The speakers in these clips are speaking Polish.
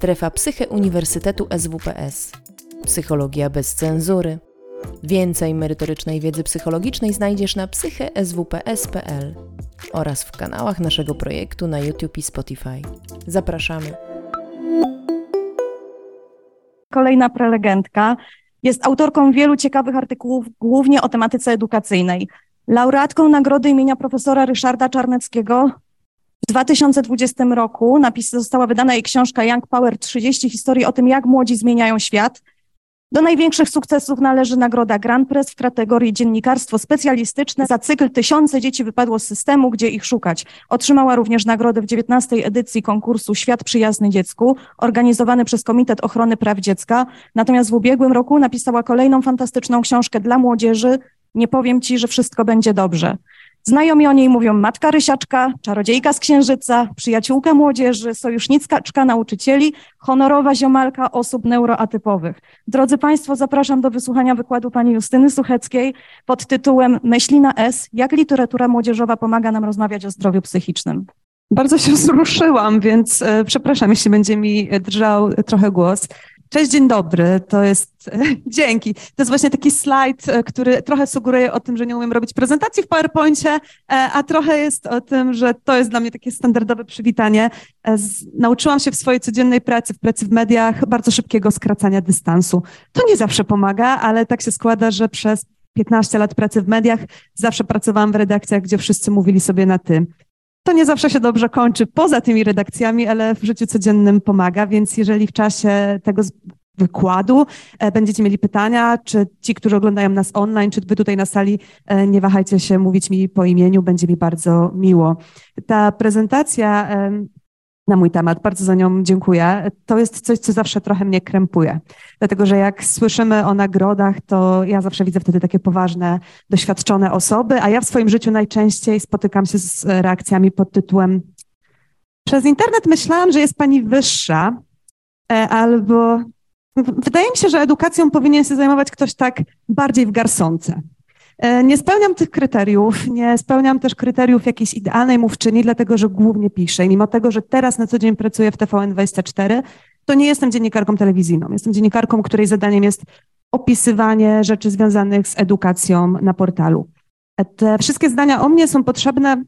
Strefa Psyche Uniwersytetu SWPS. Psychologia bez cenzury. Więcej merytorycznej wiedzy psychologicznej znajdziesz na psycheswps.pl oraz w kanałach naszego projektu na YouTube i Spotify. Zapraszamy. Kolejna prelegentka jest autorką wielu ciekawych artykułów, głównie o tematyce edukacyjnej. Laureatką nagrody imienia profesora Ryszarda Czarneckiego w 2020 roku napis, została wydana jej książka Young Power 30 historii o tym, jak młodzi zmieniają świat. Do największych sukcesów należy nagroda Grand Press w kategorii dziennikarstwo specjalistyczne. Za cykl Tysiące dzieci wypadło z systemu, gdzie ich szukać. Otrzymała również nagrodę w 19 edycji konkursu Świat Przyjazny Dziecku, organizowany przez Komitet Ochrony Praw Dziecka. Natomiast w ubiegłym roku napisała kolejną fantastyczną książkę dla młodzieży. Nie powiem ci, że wszystko będzie dobrze. Znajomi o niej mówią matka rysiaczka, czarodziejka z księżyca, przyjaciółka młodzieży, sojuszniczka nauczycieli, honorowa ziomalka osób neuroatypowych. Drodzy Państwo, zapraszam do wysłuchania wykładu pani Justyny Sucheckiej pod tytułem Myśli na S, jak literatura młodzieżowa pomaga nam rozmawiać o zdrowiu psychicznym. Bardzo się wzruszyłam, więc e, przepraszam, jeśli będzie mi drżał trochę głos. Cześć, dzień dobry. To jest, dzięki. To jest właśnie taki slajd, e, który trochę sugeruje o tym, że nie umiem robić prezentacji w PowerPoincie, e, a trochę jest o tym, że to jest dla mnie takie standardowe przywitanie. E, nauczyłam się w swojej codziennej pracy, w pracy w mediach, bardzo szybkiego skracania dystansu. To nie zawsze pomaga, ale tak się składa, że przez 15 lat pracy w mediach zawsze pracowałam w redakcjach, gdzie wszyscy mówili sobie na ty. To nie zawsze się dobrze kończy poza tymi redakcjami, ale w życiu codziennym pomaga, więc jeżeli w czasie tego wykładu e, będziecie mieli pytania, czy ci, którzy oglądają nas online, czy wy tutaj na sali, e, nie wahajcie się mówić mi po imieniu, będzie mi bardzo miło. Ta prezentacja na mój temat. Bardzo za nią dziękuję. To jest coś, co zawsze trochę mnie krępuje. Dlatego, że jak słyszymy o nagrodach, to ja zawsze widzę wtedy takie poważne, doświadczone osoby, a ja w swoim życiu najczęściej spotykam się z reakcjami pod tytułem przez internet myślałam, że jest pani wyższa, e, albo wydaje mi się, że edukacją powinien się zajmować ktoś tak bardziej w garsonce. E, nie spełniam tych kryteriów, nie spełniam też kryteriów jakiejś idealnej mówczyni, dlatego że głównie piszę. I mimo tego, że teraz na co dzień pracuję w TVN24, to nie jestem dziennikarką telewizyjną. Jestem dziennikarką, której zadaniem jest opisywanie rzeczy związanych z edukacją na portalu. E, te wszystkie zdania o mnie są potrzebne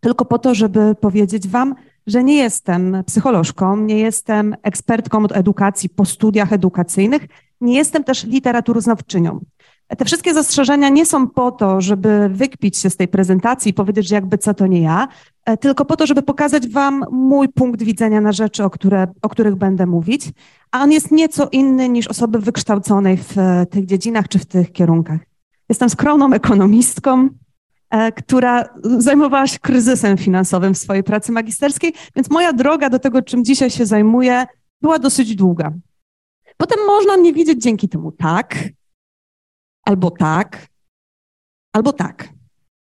tylko po to, żeby powiedzieć Wam, że nie jestem psycholożką, nie jestem ekspertką od edukacji po studiach edukacyjnych, nie jestem też literaturoznawczynią. Te wszystkie zastrzeżenia nie są po to, żeby wykpić się z tej prezentacji i powiedzieć, że jakby co to nie ja, e, tylko po to, żeby pokazać Wam mój punkt widzenia na rzeczy, o, które, o których będę mówić, a on jest nieco inny niż osoby wykształconej w e, tych dziedzinach czy w tych kierunkach. Jestem skromną ekonomistką, e, która zajmowała się kryzysem finansowym w swojej pracy magisterskiej, więc moja droga do tego, czym dzisiaj się zajmuję, była dosyć długa. Potem można mnie widzieć dzięki temu tak, albo tak, albo tak.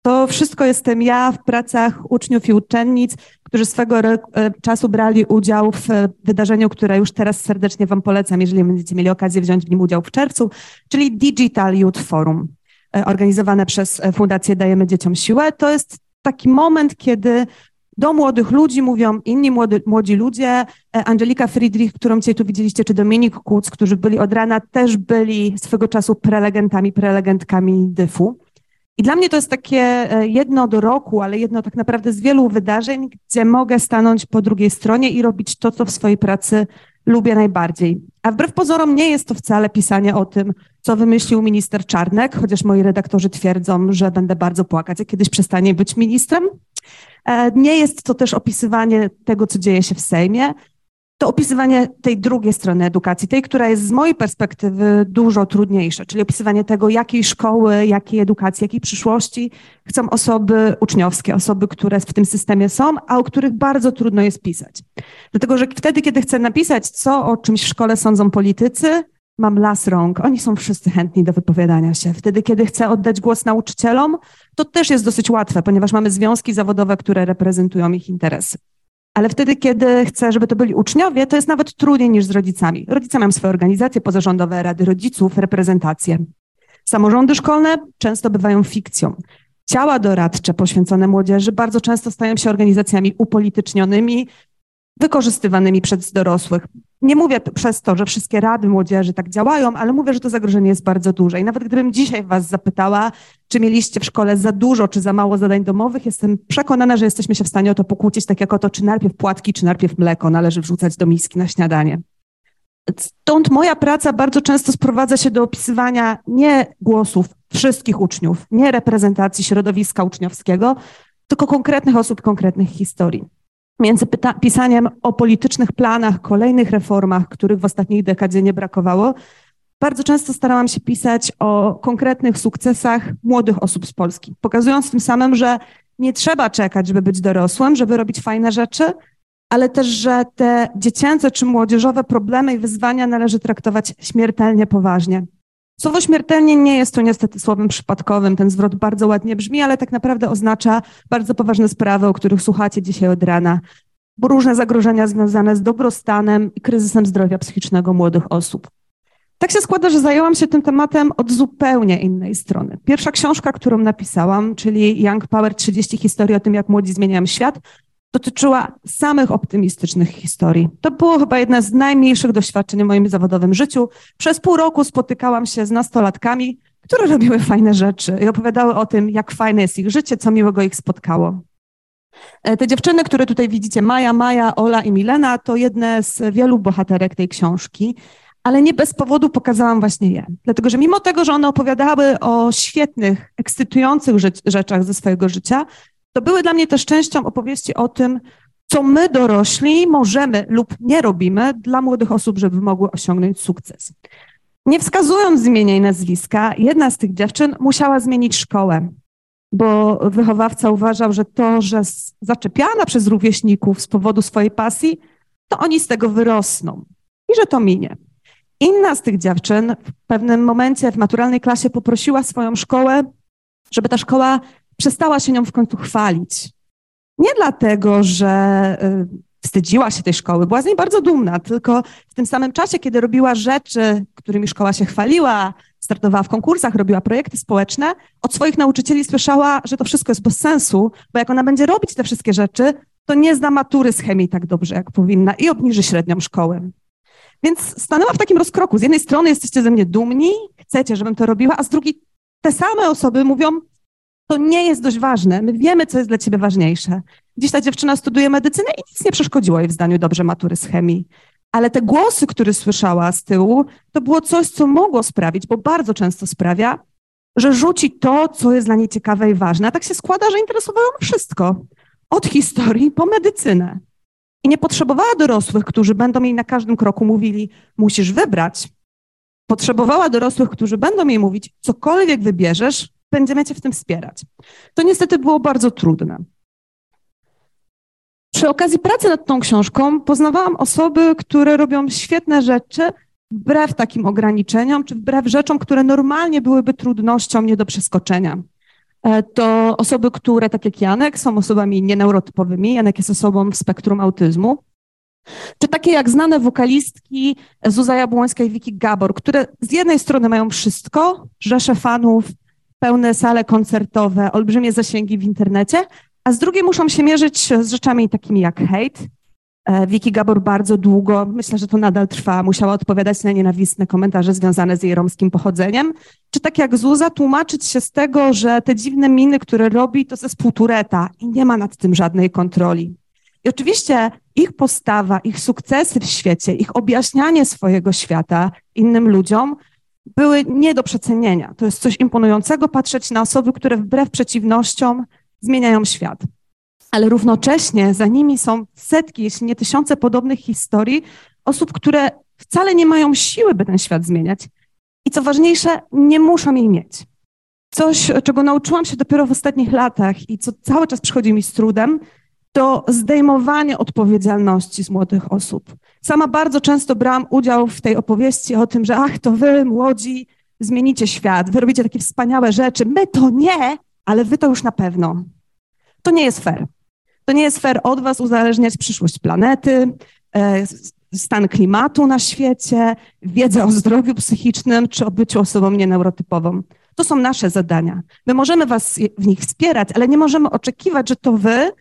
To wszystko jestem ja w pracach uczniów i uczennic, którzy swego e, czasu brali udział w wydarzeniu, które już teraz serdecznie Wam polecam, jeżeli będziecie mieli okazję wziąć w nim udział w czerwcu, czyli Digital Youth Forum, e, organizowane przez Fundację Dajemy Dzieciom Siłę. To jest taki moment, kiedy do młodych ludzi mówią inni młody, młodzi ludzie. E, Angelika Friedrich, którą dzisiaj tu widzieliście, czy Dominik Kuc, którzy byli od rana, też byli swego czasu prelegentami, prelegentkami DYF-u. I dla mnie to jest takie e, jedno do roku, ale jedno tak naprawdę z wielu wydarzeń, gdzie mogę stanąć po drugiej stronie i robić to, co w swojej pracy lubię najbardziej. A wbrew pozorom nie jest to wcale pisanie o tym, co wymyślił minister Czarnek, chociaż moi redaktorzy twierdzą, że będę bardzo płakać, jak kiedyś przestanie być ministrem. E, nie jest to też opisywanie tego, co dzieje się w Sejmie, to opisywanie tej drugiej strony edukacji, tej, która jest z mojej perspektywy dużo trudniejsza, czyli opisywanie tego, jakiej szkoły, jakiej edukacji, jakiej przyszłości chcą osoby uczniowskie, osoby, które w tym systemie są, a o których bardzo trudno jest pisać. Dlatego, że wtedy, kiedy chcę napisać, co o czymś w szkole sądzą politycy, mam las rąk. Oni są wszyscy chętni do wypowiadania się. Wtedy, kiedy chcę oddać głos nauczycielom, to też jest dosyć łatwe, ponieważ mamy związki zawodowe, które reprezentują ich interesy. Ale wtedy, kiedy chcę, żeby to byli uczniowie, to jest nawet trudniej niż z rodzicami. Rodzice mają swoje organizacje pozarządowe, rady rodziców, reprezentacje. Samorządy szkolne często bywają fikcją. Ciała doradcze poświęcone młodzieży bardzo często stają się organizacjami upolitycznionymi, wykorzystywanymi przez dorosłych. Nie mówię przez to, że wszystkie rady młodzieży tak działają, ale mówię, że to zagrożenie jest bardzo duże. I nawet gdybym dzisiaj was zapytała, czy mieliście w szkole za dużo, czy za mało zadań domowych, jestem przekonana, że jesteśmy się w stanie o to pokłócić, tak jak o to, czy najpierw płatki, czy najpierw mleko należy wrzucać do miski na śniadanie. Stąd moja praca bardzo często sprowadza się do opisywania nie głosów wszystkich uczniów, nie reprezentacji środowiska uczniowskiego, tylko konkretnych osób, konkretnych historii. Między pisaniem o politycznych planach, kolejnych reformach, których w ostatniej dekadzie nie brakowało, bardzo często starałam się pisać o konkretnych sukcesach młodych osób z Polski, pokazując tym samym, że nie trzeba czekać, żeby być dorosłym, żeby robić fajne rzeczy, ale też, że te dziecięce czy młodzieżowe problemy i wyzwania należy traktować śmiertelnie poważnie. Słowo śmiertelnie nie jest tu niestety słowem przypadkowym. Ten zwrot bardzo ładnie brzmi, ale tak naprawdę oznacza bardzo poważne sprawy, o których słuchacie dzisiaj od rana, bo różne zagrożenia związane z dobrostanem i kryzysem zdrowia psychicznego młodych osób. Tak się składa, że zajęłam się tym tematem od zupełnie innej strony. Pierwsza książka, którą napisałam, czyli Young Power 30 historii o tym, jak młodzi zmieniają świat, dotyczyła samych optymistycznych historii. To było chyba jedno z najmniejszych doświadczeń w moim zawodowym życiu. Przez pół roku spotykałam się z nastolatkami, które robiły fajne rzeczy i opowiadały o tym, jak fajne jest ich życie, co miłego ich spotkało. E, te dziewczyny, które tutaj widzicie, Maja, Maja, Ola i Milena, to jedne z wielu bohaterek tej książki, ale nie bez powodu pokazałam właśnie je. Dlatego, że mimo tego, że one opowiadały o świetnych, ekscytujących rzeczach ze swojego życia, to były dla mnie też częścią opowieści o tym, co my dorośli możemy lub nie robimy dla młodych osób, żeby mogły osiągnąć sukces. Nie wskazując imienia i nazwiska, jedna z tych dziewczyn musiała zmienić szkołę, bo wychowawca uważał, że to, że zaczepiana przez rówieśników z powodu swojej pasji, to oni z tego wyrosną i że to minie. Inna z tych dziewczyn w pewnym momencie w maturalnej klasie poprosiła swoją szkołę, żeby ta szkoła przestała się nią w końcu chwalić. Nie dlatego, że y, wstydziła się tej szkoły, była z niej bardzo dumna, tylko w tym samym czasie, kiedy robiła rzeczy, którymi szkoła się chwaliła, startowała w konkursach, robiła projekty społeczne, od swoich nauczycieli słyszała, że to wszystko jest bez sensu, bo jak ona będzie robić te wszystkie rzeczy, to nie zna matury z chemii tak dobrze, jak powinna i obniży średnią szkołę. Więc stanęła w takim rozkroku. Z jednej strony jesteście ze mnie dumni, chcecie, żebym to robiła, a z drugiej te same osoby mówią, to nie jest dość ważne. My wiemy, co jest dla ciebie ważniejsze. Dziś ta dziewczyna studiuje medycynę i nic nie przeszkodziło jej w zdaniu dobrze matury z chemii. Ale te głosy, które słyszała z tyłu, to było coś, co mogło sprawić, bo bardzo często sprawia, że rzuci to, co jest dla niej ciekawe i ważne. A tak się składa, że interesowało ją wszystko. Od historii po medycynę. I nie potrzebowała dorosłych, którzy będą jej na każdym kroku mówili, musisz wybrać. Potrzebowała dorosłych, którzy będą jej mówić, cokolwiek wybierzesz, będziemy Cię w tym wspierać. To niestety było bardzo trudne. Przy okazji pracy nad tą książką poznawałam osoby, które robią świetne rzeczy wbrew takim ograniczeniom, czy wbrew rzeczom, które normalnie byłyby trudnością nie do przeskoczenia. E, to osoby, które, tak jak Janek, są osobami nieneurotypowymi. Janek jest osobą w spektrum autyzmu. Czy takie jak znane wokalistki Zuza Jabłońska i Wiki Gabor, które z jednej strony mają wszystko, rzesze fanów, pełne sale koncertowe, olbrzymie zasięgi w internecie, a z drugiej muszą się mierzyć z rzeczami takimi jak hejt. Wiki Gabor bardzo długo, myślę, że to nadal trwa, musiała odpowiadać na nienawistne komentarze związane z jej romskim pochodzeniem. Czy tak jak Zuza, tłumaczyć się z tego, że te dziwne miny, które robi, to ze Tureta i nie ma nad tym żadnej kontroli. I oczywiście ich postawa, ich sukcesy w świecie, ich objaśnianie swojego świata innym ludziom były nie do przecenienia. To jest coś imponującego patrzeć na osoby, które wbrew przeciwnościom zmieniają świat. Ale równocześnie za nimi są setki, jeśli nie tysiące podobnych historii osób, które wcale nie mają siły, by ten świat zmieniać. I co ważniejsze, nie muszą jej mieć. Coś, czego nauczyłam się dopiero w ostatnich latach i co cały czas przychodzi mi z trudem, to zdejmowanie odpowiedzialności z młodych osób. Sama bardzo często brałam udział w tej opowieści o tym, że ach, to wy, młodzi, zmienicie świat, wy robicie takie wspaniałe rzeczy. My to nie, ale wy to już na pewno. To nie jest fair. To nie jest fair od was uzależniać przyszłość planety, e, stan klimatu na świecie, wiedzę o zdrowiu psychicznym czy o byciu osobą nieneurotypową. To są nasze zadania. My możemy was w nich wspierać, ale nie możemy oczekiwać, że to wy,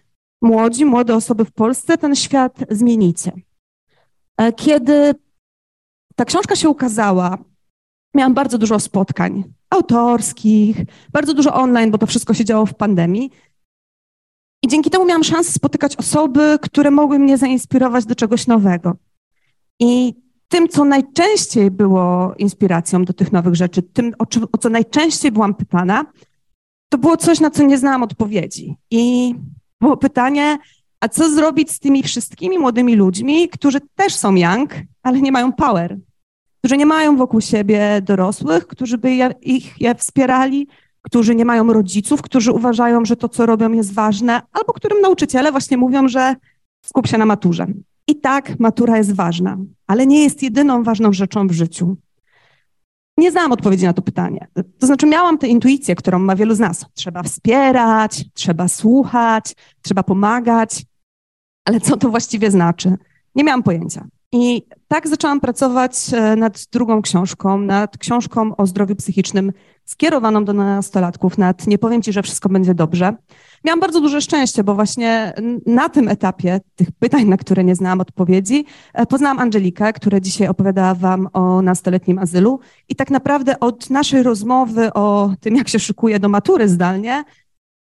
młodzi, młode osoby w Polsce, ten świat zmienicie. E, kiedy ta książka się ukazała, miałam bardzo dużo spotkań autorskich, bardzo dużo online, bo to wszystko się działo w pandemii. I dzięki temu miałam szansę spotykać osoby, które mogły mnie zainspirować do czegoś nowego. I tym, co najczęściej było inspiracją do tych nowych rzeczy, tym, o, o co najczęściej byłam pytana, to było coś, na co nie znałam odpowiedzi. I było pytanie, a co zrobić z tymi wszystkimi młodymi ludźmi, którzy też są young, ale nie mają power, którzy nie mają wokół siebie dorosłych, którzy by je, ich je wspierali, którzy nie mają rodziców, którzy uważają, że to, co robią, jest ważne, albo którym nauczyciele właśnie mówią, że skup się na maturze. I tak, matura jest ważna, ale nie jest jedyną ważną rzeczą w życiu. Nie znałam odpowiedzi na to pytanie. To znaczy, miałam tę intuicję, którą ma wielu z nas. Trzeba wspierać, trzeba słuchać, trzeba pomagać, ale co to właściwie znaczy? Nie miałam pojęcia. I tak zaczęłam pracować e, nad drugą książką, nad książką o zdrowiu psychicznym skierowaną do nastolatków, nad Nie powiem ci, że wszystko będzie dobrze. Miałam bardzo duże szczęście, bo właśnie na tym etapie tych pytań, na które nie znałam odpowiedzi, e, poznałam Angelikę, która dzisiaj opowiadała wam o nastoletnim azylu i tak naprawdę od naszej rozmowy o tym, jak się szykuje do matury zdalnie,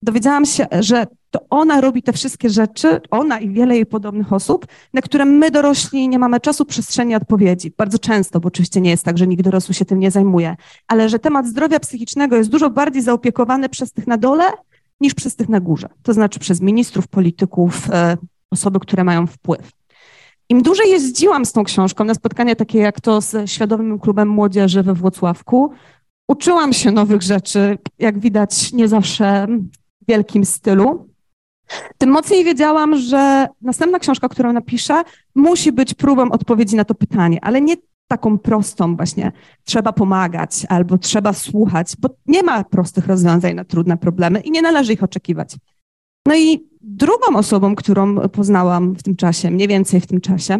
dowiedziałam się, że to ona robi te wszystkie rzeczy, ona i wiele jej podobnych osób, na które my dorośli nie mamy czasu, przestrzeni odpowiedzi. Bardzo często, bo oczywiście nie jest tak, że nikt dorosły się tym nie zajmuje, ale że temat zdrowia psychicznego jest dużo bardziej zaopiekowany przez tych na dole niż przez tych na górze. To znaczy przez ministrów, polityków, e, osoby, które mają wpływ. Im dłużej jeździłam z tą książką na spotkania takie jak to z Świadomym Klubem Młodzieży we Włocławku, uczyłam się nowych rzeczy, jak widać nie zawsze w wielkim stylu, tym mocniej wiedziałam, że następna książka, którą napiszę, musi być próbą odpowiedzi na to pytanie, ale nie taką prostą właśnie trzeba pomagać albo trzeba słuchać, bo nie ma prostych rozwiązań na trudne problemy i nie należy ich oczekiwać. No i drugą osobą, którą poznałam w tym czasie, mniej więcej w tym czasie,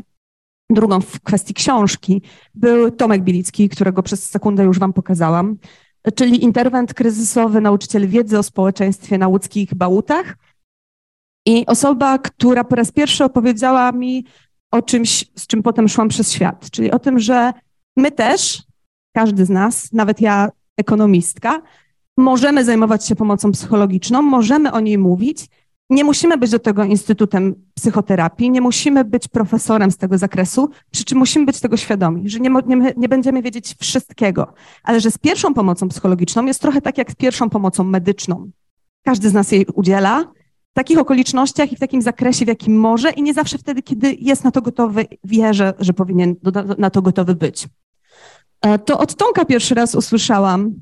drugą w kwestii książki, był Tomek Bilicki, którego przez sekundę już wam pokazałam, czyli interwent kryzysowy, nauczyciel wiedzy o społeczeństwie na łódzkich Bałutach, i osoba, która po raz pierwszy opowiedziała mi o czymś, z czym potem szłam przez świat, czyli o tym, że my też, każdy z nas, nawet ja, ekonomistka, możemy zajmować się pomocą psychologiczną, możemy o niej mówić. Nie musimy być do tego instytutem psychoterapii, nie musimy być profesorem z tego zakresu, przy czym musimy być tego świadomi, że nie, nie, nie będziemy wiedzieć wszystkiego, ale że z pierwszą pomocą psychologiczną jest trochę tak jak z pierwszą pomocą medyczną. Każdy z nas jej udziela, takich okolicznościach i w takim zakresie, w jakim może i nie zawsze wtedy, kiedy jest na to gotowy, wie, że, że powinien na to gotowy być. E, to od Tomka pierwszy raz usłyszałam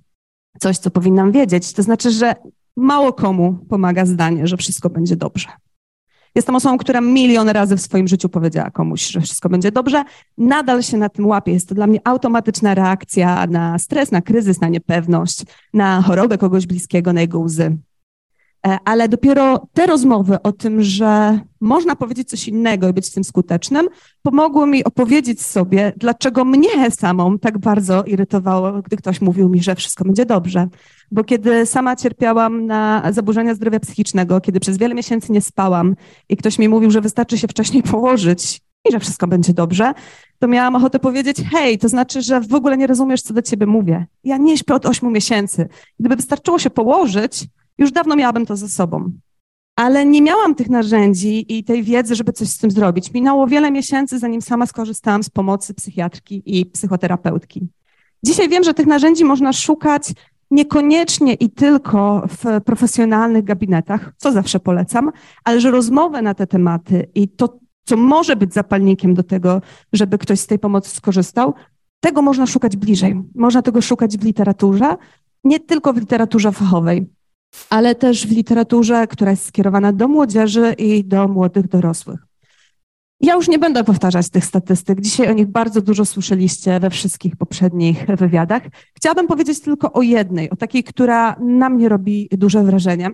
coś, co powinnam wiedzieć. To znaczy, że mało komu pomaga zdanie, że wszystko będzie dobrze. Jestem osobą, która milion razy w swoim życiu powiedziała komuś, że wszystko będzie dobrze. Nadal się na tym łapię. Jest to dla mnie automatyczna reakcja na stres, na kryzys, na niepewność, na chorobę kogoś bliskiego, na jego łzy. E, ale dopiero te rozmowy o tym, że można powiedzieć coś innego i być tym skutecznym, pomogły mi opowiedzieć sobie, dlaczego mnie samą tak bardzo irytowało, gdy ktoś mówił mi, że wszystko będzie dobrze. Bo kiedy sama cierpiałam na zaburzenia zdrowia psychicznego, kiedy przez wiele miesięcy nie spałam i ktoś mi mówił, że wystarczy się wcześniej położyć i że wszystko będzie dobrze, to miałam ochotę powiedzieć, hej, to znaczy, że w ogóle nie rozumiesz, co do ciebie mówię. Ja nie śpię od ośmiu miesięcy. Gdyby wystarczyło się położyć, już dawno miałabym to ze sobą. Ale nie miałam tych narzędzi i tej wiedzy, żeby coś z tym zrobić. Minęło wiele miesięcy, zanim sama skorzystałam z pomocy psychiatrki i psychoterapeutki. Dzisiaj wiem, że tych narzędzi można szukać niekoniecznie i tylko w profesjonalnych gabinetach, co zawsze polecam, ale że rozmowę na te tematy i to, co może być zapalnikiem do tego, żeby ktoś z tej pomocy skorzystał, tego można szukać bliżej. Można tego szukać w literaturze, nie tylko w literaturze fachowej ale też w literaturze, która jest skierowana do młodzieży i do młodych dorosłych. Ja już nie będę powtarzać tych statystyk. Dzisiaj o nich bardzo dużo słyszeliście we wszystkich poprzednich wywiadach. Chciałabym powiedzieć tylko o jednej, o takiej, która na mnie robi duże wrażenie,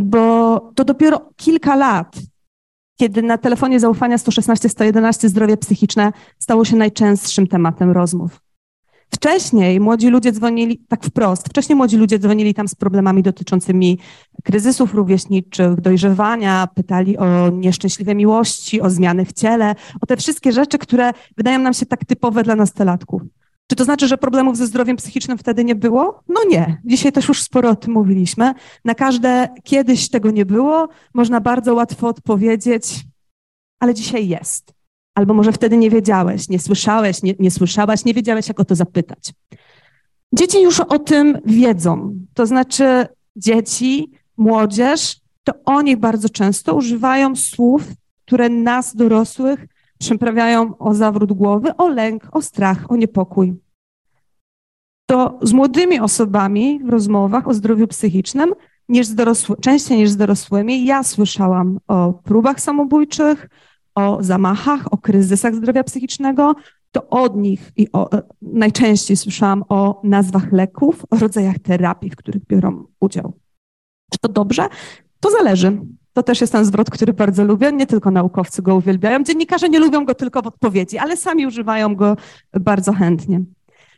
bo to dopiero kilka lat, kiedy na telefonie zaufania 116-111 zdrowie psychiczne stało się najczęstszym tematem rozmów. Wcześniej młodzi ludzie dzwonili, tak wprost, wcześniej młodzi ludzie dzwonili tam z problemami dotyczącymi kryzysów rówieśniczych, dojrzewania, pytali o nieszczęśliwe miłości, o zmiany w ciele, o te wszystkie rzeczy, które wydają nam się tak typowe dla nastolatków. Czy to znaczy, że problemów ze zdrowiem psychicznym wtedy nie było? No nie. Dzisiaj też już sporo o tym mówiliśmy. Na każde kiedyś tego nie było, można bardzo łatwo odpowiedzieć, ale dzisiaj jest. Albo może wtedy nie wiedziałeś, nie słyszałeś, nie, nie słyszałaś, nie wiedziałeś, jak o to zapytać. Dzieci już o tym wiedzą. To znaczy, dzieci, młodzież, to oni bardzo często używają słów, które nas, dorosłych, przyprawiają o zawrót głowy, o lęk, o strach, o niepokój. To z młodymi osobami w rozmowach o zdrowiu psychicznym, niż z dorosły, częściej niż z dorosłymi, ja słyszałam o próbach samobójczych, o zamachach, o kryzysach zdrowia psychicznego, to od nich i o, najczęściej słyszałam o nazwach leków, o rodzajach terapii, w których biorą udział. Czy to dobrze? To zależy. To też jest ten zwrot, który bardzo lubię. Nie tylko naukowcy go uwielbiają. Dziennikarze nie lubią go tylko w odpowiedzi, ale sami używają go bardzo chętnie.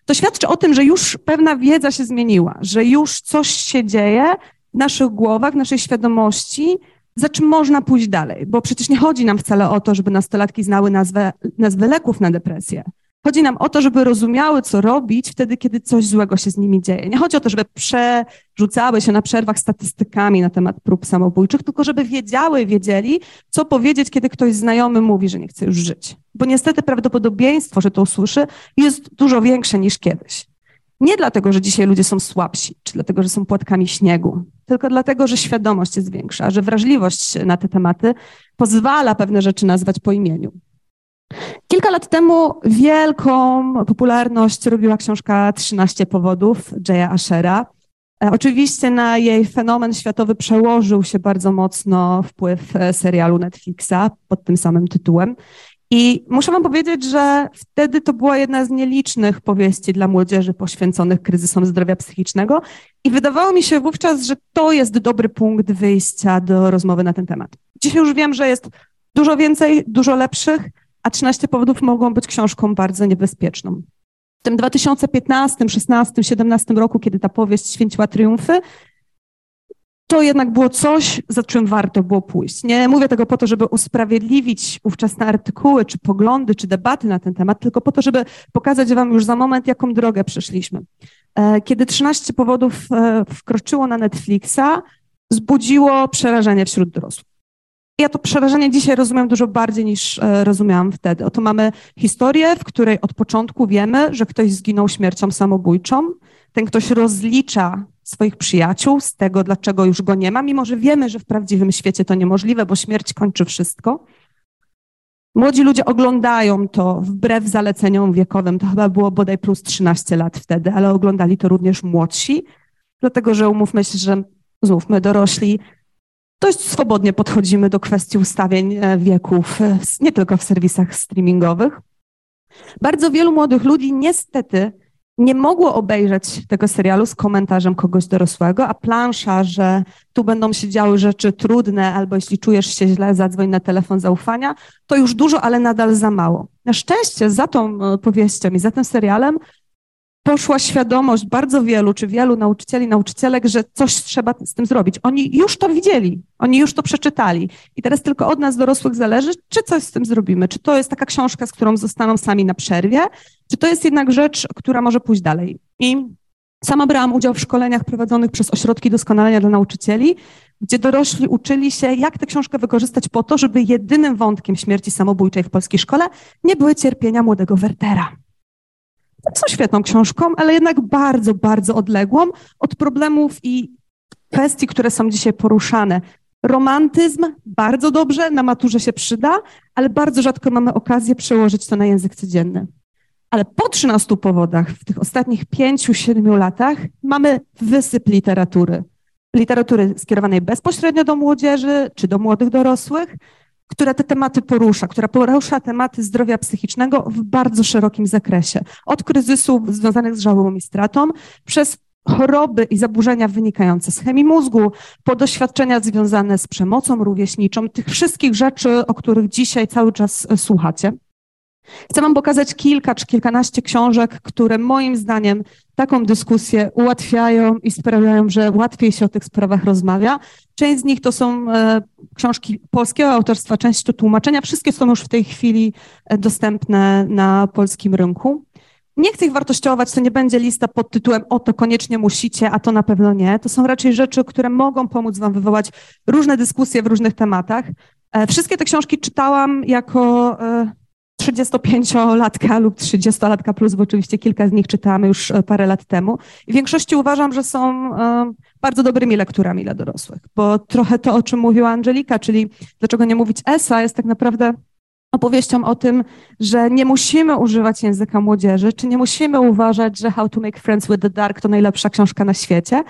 To świadczy o tym, że już pewna wiedza się zmieniła, że już coś się dzieje w naszych głowach, w naszej świadomości, za czym można pójść dalej, bo przecież nie chodzi nam wcale o to, żeby nastolatki znały nazwę, nazwę leków na depresję. Chodzi nam o to, żeby rozumiały, co robić wtedy, kiedy coś złego się z nimi dzieje. Nie chodzi o to, żeby przerzucały się na przerwach statystykami na temat prób samobójczych, tylko żeby wiedziały, wiedzieli, co powiedzieć, kiedy ktoś znajomy mówi, że nie chce już żyć. Bo niestety prawdopodobieństwo, że to usłyszy, jest dużo większe niż kiedyś. Nie dlatego, że dzisiaj ludzie są słabsi, czy dlatego, że są płatkami śniegu, tylko dlatego, że świadomość jest większa, że wrażliwość na te tematy pozwala pewne rzeczy nazwać po imieniu. Kilka lat temu wielką popularność robiła książka 13 powodów Jaya Ashera. E, oczywiście na jej fenomen światowy przełożył się bardzo mocno wpływ e, serialu Netflixa pod tym samym tytułem. I muszę Wam powiedzieć, że wtedy to była jedna z nielicznych powieści dla młodzieży poświęconych kryzysom zdrowia psychicznego. I wydawało mi się wówczas, że to jest dobry punkt wyjścia do rozmowy na ten temat. Dzisiaj już wiem, że jest dużo więcej, dużo lepszych, a 13 powodów mogą być książką bardzo niebezpieczną. W tym 2015, 16, 17 roku, kiedy ta powieść święciła triumfy, to jednak było coś, za czym warto było pójść. Nie mówię tego po to, żeby usprawiedliwić ówczesne artykuły, czy poglądy, czy debaty na ten temat, tylko po to, żeby pokazać Wam już za moment, jaką drogę przeszliśmy. E, kiedy 13 powodów e, wkroczyło na Netflixa, zbudziło przerażenie wśród dorosłych. Ja to przerażenie dzisiaj rozumiem dużo bardziej niż e, rozumiałam wtedy. Oto mamy historię, w której od początku wiemy, że ktoś zginął śmiercią samobójczą. Ten ktoś rozlicza swoich przyjaciół z tego, dlaczego już go nie ma, mimo że wiemy, że w prawdziwym świecie to niemożliwe, bo śmierć kończy wszystko. Młodzi ludzie oglądają to wbrew zaleceniom wiekowym. To chyba było bodaj plus 13 lat wtedy, ale oglądali to również młodsi, dlatego że umówmy się, że znów my dorośli dość swobodnie podchodzimy do kwestii ustawień e, wieków, e, nie tylko w serwisach streamingowych. Bardzo wielu młodych ludzi niestety nie mogło obejrzeć tego serialu z komentarzem kogoś dorosłego, a plansza, że tu będą się działy rzeczy trudne, albo jeśli czujesz się źle, zadzwoń na telefon zaufania, to już dużo, ale nadal za mało. Na szczęście za tą powieścią i za tym serialem poszła świadomość bardzo wielu, czy wielu nauczycieli, nauczycielek, że coś trzeba z tym zrobić. Oni już to widzieli, oni już to przeczytali. I teraz tylko od nas, dorosłych, zależy, czy coś z tym zrobimy. Czy to jest taka książka, z którą zostaną sami na przerwie, czy to jest jednak rzecz, która może pójść dalej. I sama brałam udział w szkoleniach prowadzonych przez ośrodki doskonalenia dla nauczycieli, gdzie dorośli uczyli się, jak tę książkę wykorzystać po to, żeby jedynym wątkiem śmierci samobójczej w polskiej szkole nie były cierpienia młodego Wertera są świetną książką, ale jednak bardzo, bardzo odległą od problemów i kwestii, które są dzisiaj poruszane. Romantyzm bardzo dobrze, na maturze się przyda, ale bardzo rzadko mamy okazję przełożyć to na język codzienny. Ale po 13 powodach w tych ostatnich 5-7 latach mamy wysyp literatury. Literatury skierowanej bezpośrednio do młodzieży czy do młodych dorosłych, która te tematy porusza, która porusza tematy zdrowia psychicznego w bardzo szerokim zakresie. Od kryzysów związanych z żałobą i stratą, przez choroby i zaburzenia wynikające z chemii mózgu, po doświadczenia związane z przemocą rówieśniczą, tych wszystkich rzeczy, o których dzisiaj cały czas słuchacie. Chcę Wam pokazać kilka czy kilkanaście książek, które moim zdaniem taką dyskusję ułatwiają i sprawiają, że łatwiej się o tych sprawach rozmawia. Część z nich to są e, książki polskiego autorstwa, część to tłumaczenia. Wszystkie są już w tej chwili e, dostępne na polskim rynku. Nie chcę ich wartościować, to nie będzie lista pod tytułem o to koniecznie musicie, a to na pewno nie. To są raczej rzeczy, które mogą pomóc Wam wywołać różne dyskusje w różnych tematach. E, wszystkie te książki czytałam jako 35-latka lub 30-latka plus, bo oczywiście kilka z nich czytałam już e, parę lat temu. I w większości uważam, że są e, bardzo dobrymi lekturami dla dorosłych, bo trochę to, o czym mówiła Angelika, czyli dlaczego nie mówić ESA, jest tak naprawdę opowieścią o tym, że nie musimy używać języka młodzieży, czy nie musimy uważać, że How to Make Friends with the Dark to najlepsza książka na świecie,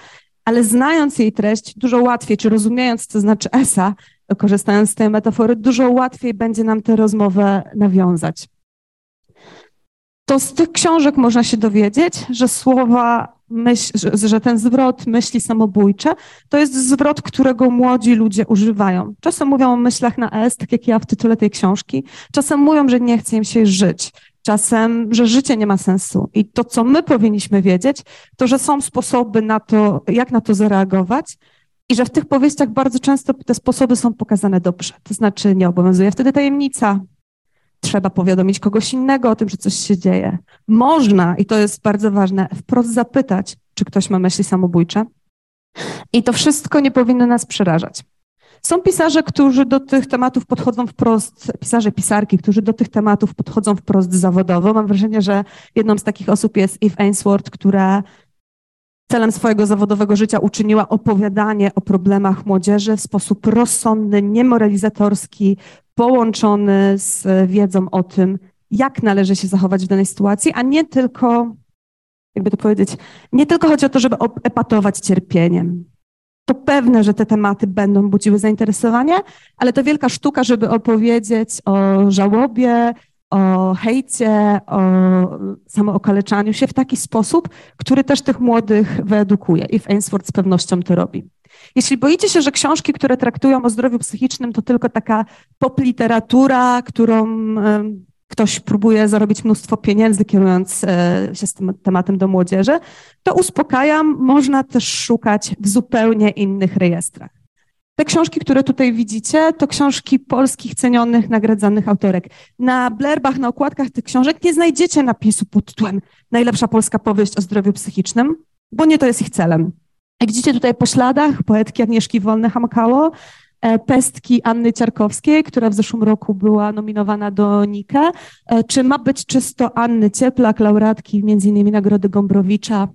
ale znając jej treść, dużo łatwiej, czy rozumiejąc, co znaczy ESA, korzystając z tej metafory, dużo łatwiej będzie nam tę rozmowę nawiązać. To z tych książek można się dowiedzieć, że słowa, myśl, że ten zwrot myśli samobójcze to jest zwrot, którego młodzi ludzie używają. Czasem mówią o myślach na S, tak jak ja w tytule tej książki, czasem mówią, że nie chce im się żyć, czasem, że życie nie ma sensu. I to, co my powinniśmy wiedzieć, to, że są sposoby na to, jak na to zareagować, i że w tych powieściach bardzo często te sposoby są pokazane dobrze. To znaczy nie obowiązuje wtedy tajemnica. Trzeba powiadomić kogoś innego o tym, że coś się dzieje. Można, i to jest bardzo ważne, wprost zapytać, czy ktoś ma myśli samobójcze. I to wszystko nie powinno nas przerażać. Są pisarze, którzy do tych tematów podchodzą wprost, pisarze, pisarki, którzy do tych tematów podchodzą wprost zawodowo. Mam wrażenie, że jedną z takich osób jest Eve Ainsworth, która celem swojego zawodowego życia uczyniła opowiadanie o problemach młodzieży w sposób rozsądny, niemoralizatorski, połączony z wiedzą o tym, jak należy się zachować w danej sytuacji, a nie tylko, jakby to powiedzieć, nie tylko chodzi o to, żeby epatować cierpieniem. To pewne, że te tematy będą budziły zainteresowanie, ale to wielka sztuka, żeby opowiedzieć o żałobie, o hejcie, o samookaleczaniu się w taki sposób, który też tych młodych wyedukuje. I w Ainsworth z pewnością to robi. Jeśli boicie się, że książki, które traktują o zdrowiu psychicznym, to tylko taka pop literatura, którą ktoś próbuje zarobić mnóstwo pieniędzy, kierując e, się z tym tematem do młodzieży, to uspokajam, można też szukać w zupełnie innych rejestrach. Te książki, które tutaj widzicie, to książki polskich, cenionych, nagradzanych autorek. Na blerbach, na okładkach tych książek nie znajdziecie napisu pod tytułem Najlepsza polska powieść o zdrowiu psychicznym, bo nie to jest ich celem. Jak widzicie tutaj po śladach poetki Agnieszki Wolne-Hamkało, e, pestki Anny Ciarkowskiej, która w zeszłym roku była nominowana do Nike, e, czy ma być czysto Anny Cieplak, laureatki m.in. Nagrody Gombrowicza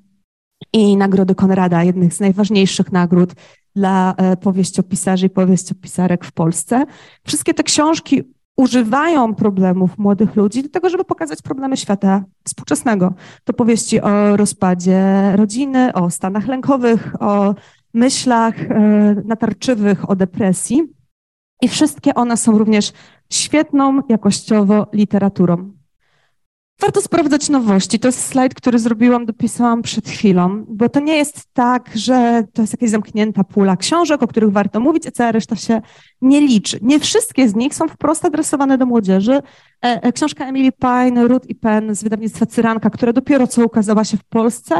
i Nagrody Konrada, jednych z najważniejszych nagród dla e, powieściopisarzy i powieściopisarek w Polsce. Wszystkie te książki używają problemów młodych ludzi do tego, żeby pokazać problemy świata współczesnego. To powieści o rozpadzie rodziny, o stanach lękowych, o myślach e, natarczywych, o depresji. I wszystkie one są również świetną jakościowo literaturą. Warto sprawdzać nowości. To jest slajd, który zrobiłam, dopisałam przed chwilą, bo to nie jest tak, że to jest jakaś zamknięta pula książek, o których warto mówić, a cała reszta się nie liczy. Nie wszystkie z nich są wprost adresowane do młodzieży. E, e, książka Emily Pine, Ruth i Penn z wydawnictwa Cyranka, która dopiero co ukazała się w Polsce,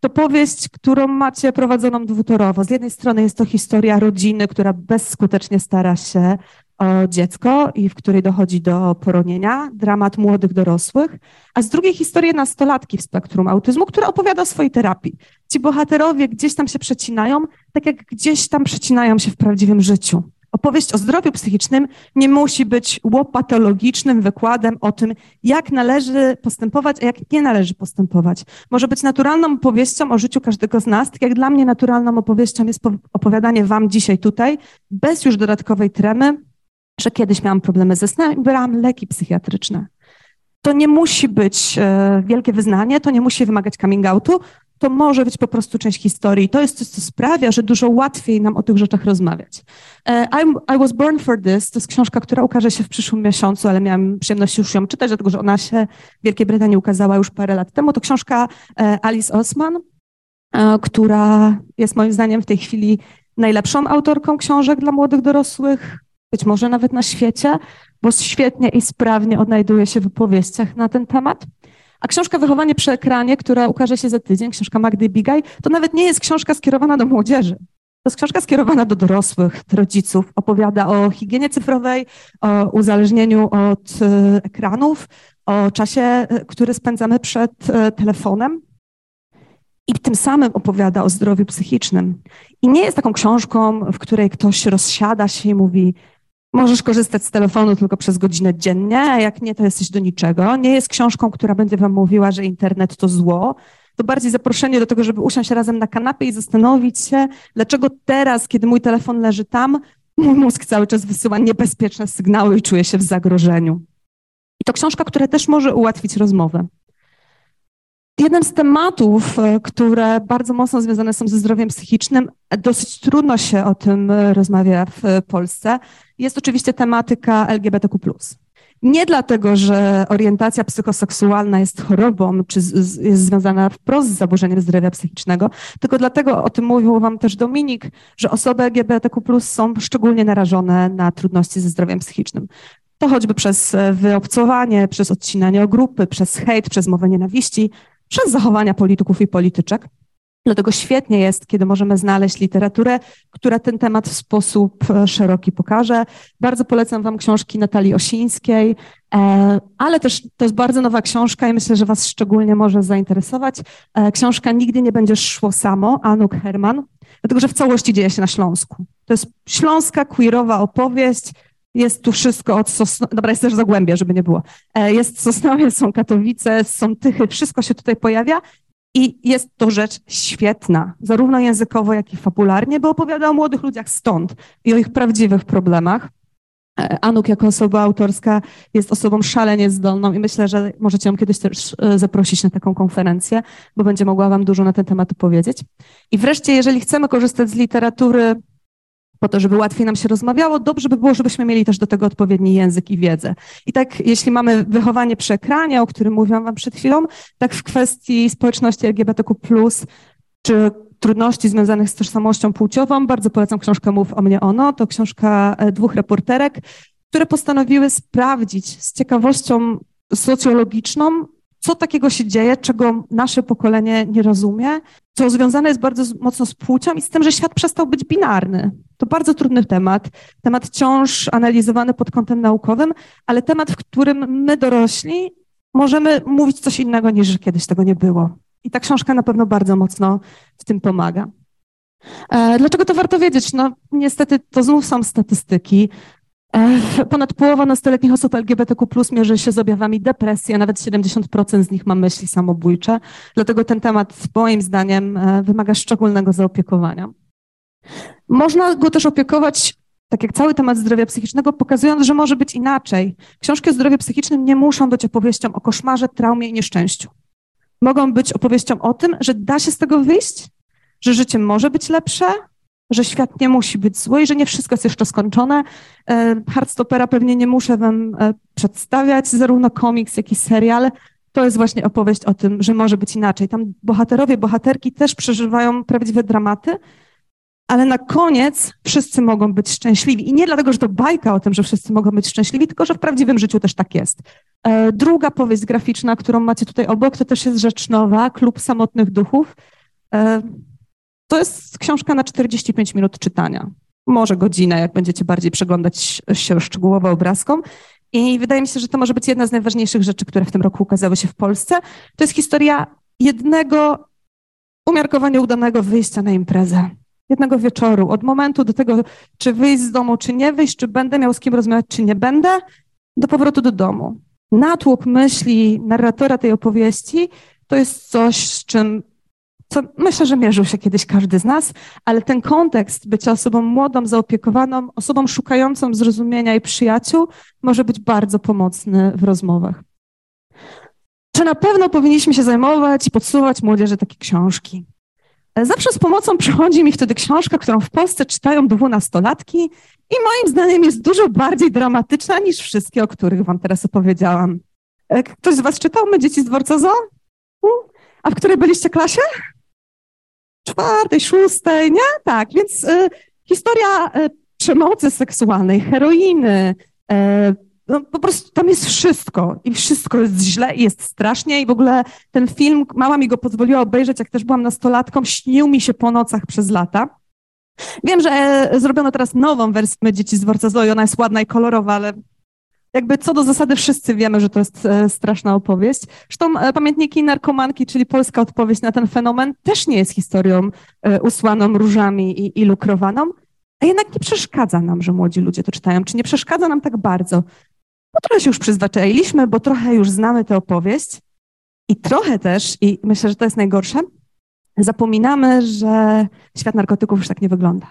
to powieść, którą macie prowadzoną dwutorowo. Z jednej strony jest to historia rodziny, która bezskutecznie stara się o dziecko i w której dochodzi do poronienia, dramat młodych dorosłych, a z drugiej historię nastolatki w spektrum autyzmu, która opowiada o swojej terapii. Ci bohaterowie gdzieś tam się przecinają, tak jak gdzieś tam przecinają się w prawdziwym życiu. Opowieść o zdrowiu psychicznym nie musi być łopatologicznym wykładem o tym, jak należy postępować, a jak nie należy postępować. Może być naturalną opowieścią o życiu każdego z nas, tak jak dla mnie naturalną opowieścią jest opowiadanie Wam dzisiaj tutaj, bez już dodatkowej tremy, że kiedyś miałam problemy ze snem i brałam leki psychiatryczne. To nie musi być e, wielkie wyznanie, to nie musi wymagać coming outu, to może być po prostu część historii. To jest coś, co sprawia, że dużo łatwiej nam o tych rzeczach rozmawiać. E, I Was Born for This to jest książka, która ukaże się w przyszłym miesiącu, ale miałam przyjemność już ją czytać, dlatego że ona się w Wielkiej Brytanii ukazała już parę lat temu. To książka e, Alice Osman, która jest moim zdaniem w tej chwili najlepszą autorką książek dla młodych dorosłych, być może nawet na świecie. bo świetnie i sprawnie odnajduje się w opowieściach na ten temat. A książka Wychowanie przy ekranie, która ukaże się za tydzień, książka Magdy Bigaj, to nawet nie jest książka skierowana do młodzieży. To jest książka skierowana do dorosłych, do rodziców. Opowiada o higienie cyfrowej, o uzależnieniu od e, ekranów, o czasie, e, który spędzamy przed e, telefonem. I tym samym opowiada o zdrowiu psychicznym. I nie jest taką książką, w której ktoś rozsiada się i mówi: Możesz korzystać z telefonu tylko przez godzinę dziennie, a jak nie, to jesteś do niczego. Nie jest książką, która będzie Wam mówiła, że internet to zło. To bardziej zaproszenie do tego, żeby usiąść razem na kanapie i zastanowić się, dlaczego teraz, kiedy mój telefon leży tam, mój mózg cały czas wysyła niebezpieczne sygnały i czuje się w zagrożeniu. I to książka, która też może ułatwić rozmowę. Jeden z tematów, e, które bardzo mocno związane są ze zdrowiem psychicznym, dosyć trudno się o tym e, rozmawia w Polsce, jest oczywiście tematyka LGBTQ. Nie dlatego, że orientacja psychoseksualna jest chorobą, czy jest związana wprost z zaburzeniem zdrowia psychicznego, tylko dlatego, o tym mówił Wam też Dominik, że osoby LGBTQ są szczególnie narażone na trudności ze zdrowiem psychicznym. To choćby przez e, wyobcowanie, przez odcinanie o grupy, przez hejt, przez mowę nienawiści, przez zachowania polityków i polityczek. Dlatego świetnie jest, kiedy możemy znaleźć literaturę, która ten temat w sposób e, szeroki pokaże. Bardzo polecam Wam książki Natalii Osińskiej, e, ale też to jest bardzo nowa książka i myślę, że Was szczególnie może zainteresować. E, książka Nigdy nie będziesz szło samo, Anuk Herman, dlatego że w całości dzieje się na Śląsku. To jest śląska, queerowa opowieść, jest tu wszystko od Sosnowa, dobra, jest też Zagłębia, żeby nie było. E, jest Sosnowiec, są Katowice, są Tychy, wszystko się tutaj pojawia i jest to rzecz świetna, zarówno językowo, jak i fabularnie, bo opowiada o młodych ludziach stąd i o ich prawdziwych problemach. E, Anuk jako osoba autorska jest osobą szalenie zdolną i myślę, że możecie ją kiedyś też e, zaprosić na taką konferencję, bo będzie mogła wam dużo na ten temat powiedzieć. I wreszcie, jeżeli chcemy korzystać z literatury po to, żeby łatwiej nam się rozmawiało, dobrze by było, żebyśmy mieli też do tego odpowiedni język i wiedzę. I tak, jeśli mamy wychowanie przy ekranie, o którym mówiłam Wam przed chwilą, tak w kwestii społeczności LGBTQ, czy trudności związanych z tożsamością płciową, bardzo polecam książkę Mów o mnie ono. To książka e, dwóch reporterek, które postanowiły sprawdzić z ciekawością socjologiczną, co takiego się dzieje, czego nasze pokolenie nie rozumie, co związane jest bardzo mocno z płcią i z tym, że świat przestał być binarny. To bardzo trudny temat, temat wciąż analizowany pod kątem naukowym, ale temat, w którym my dorośli możemy mówić coś innego niż że kiedyś tego nie było. I ta książka na pewno bardzo mocno w tym pomaga. E, dlaczego to warto wiedzieć? No, niestety to znów są statystyki. E, ponad połowa nastoletnich osób LGBTQ mierzy się z objawami depresji, a nawet 70% z nich ma myśli samobójcze. Dlatego ten temat, moim zdaniem, e, wymaga szczególnego zaopiekowania. Można go też opiekować, tak jak cały temat zdrowia psychicznego, pokazując, że może być inaczej. Książki o zdrowiu psychicznym nie muszą być opowieścią o koszmarze, traumie i nieszczęściu. Mogą być opowieścią o tym, że da się z tego wyjść, że życie może być lepsze, że świat nie musi być zły i że nie wszystko jest jeszcze skończone. E, Hardstopera pewnie nie muszę wam e, przedstawiać, zarówno komiks, jak i serial. To jest właśnie opowieść o tym, że może być inaczej. Tam bohaterowie, bohaterki też przeżywają prawdziwe dramaty, ale na koniec wszyscy mogą być szczęśliwi. I nie dlatego, że to bajka o tym, że wszyscy mogą być szczęśliwi, tylko że w prawdziwym życiu też tak jest. E, druga powieść graficzna, którą macie tutaj obok, to też jest rzecz nowa, Klub Samotnych Duchów. To jest książka na 45 minut czytania. Może godzinę, jak będziecie bardziej przeglądać się szczegółowo obrazkom. I wydaje mi się, że to może być jedna z najważniejszych rzeczy, które w tym roku ukazały się w Polsce. To jest historia jednego umiarkowanie udanego wyjścia na imprezę. Jednego wieczoru, od momentu do tego, czy wyjść z domu, czy nie wyjść, czy będę miał z kim rozmawiać, czy nie będę, do powrotu do domu. Natłok myśli narratora tej opowieści to jest coś, z czym co myślę, że mierzył się kiedyś każdy z nas, ale ten kontekst bycia osobą młodą, zaopiekowaną, osobą szukającą zrozumienia i przyjaciół może być bardzo pomocny w rozmowach. Czy na pewno powinniśmy się zajmować i podsuwać młodzieży takie książki? Zawsze z pomocą przychodzi mi wtedy książka, którą w Polsce czytają dwunastolatki i moim zdaniem jest dużo bardziej dramatyczna niż wszystkie, o których wam teraz opowiedziałam. E, ktoś z was czytał My dzieci z dworca Zoo? A w której byliście klasie? Czwartej, szóstej, nie? Tak, więc y, historia y, przemocy seksualnej, heroiny, y, no, po prostu tam jest wszystko i wszystko jest źle i jest strasznie i w ogóle ten film, mama mi go pozwoliła obejrzeć, jak też byłam nastolatką, śnił mi się po nocach przez lata. Wiem, że e, zrobiono teraz nową wersję Dzieci z dworca Zoe, ona jest ładna i kolorowa, ale jakby co do zasady wszyscy wiemy, że to jest e, straszna opowieść. Zresztą e, Pamiętniki Narkomanki, czyli polska odpowiedź na ten fenomen, też nie jest historią usłaną różami i, i lukrowaną, a jednak nie przeszkadza nam, że młodzi ludzie to czytają, czy nie przeszkadza nam tak bardzo. Bo trochę się już przyzwyczailiśmy, bo trochę już znamy tę opowieść i trochę też, i myślę, że to jest najgorsze, zapominamy, że świat narkotyków już tak nie wygląda.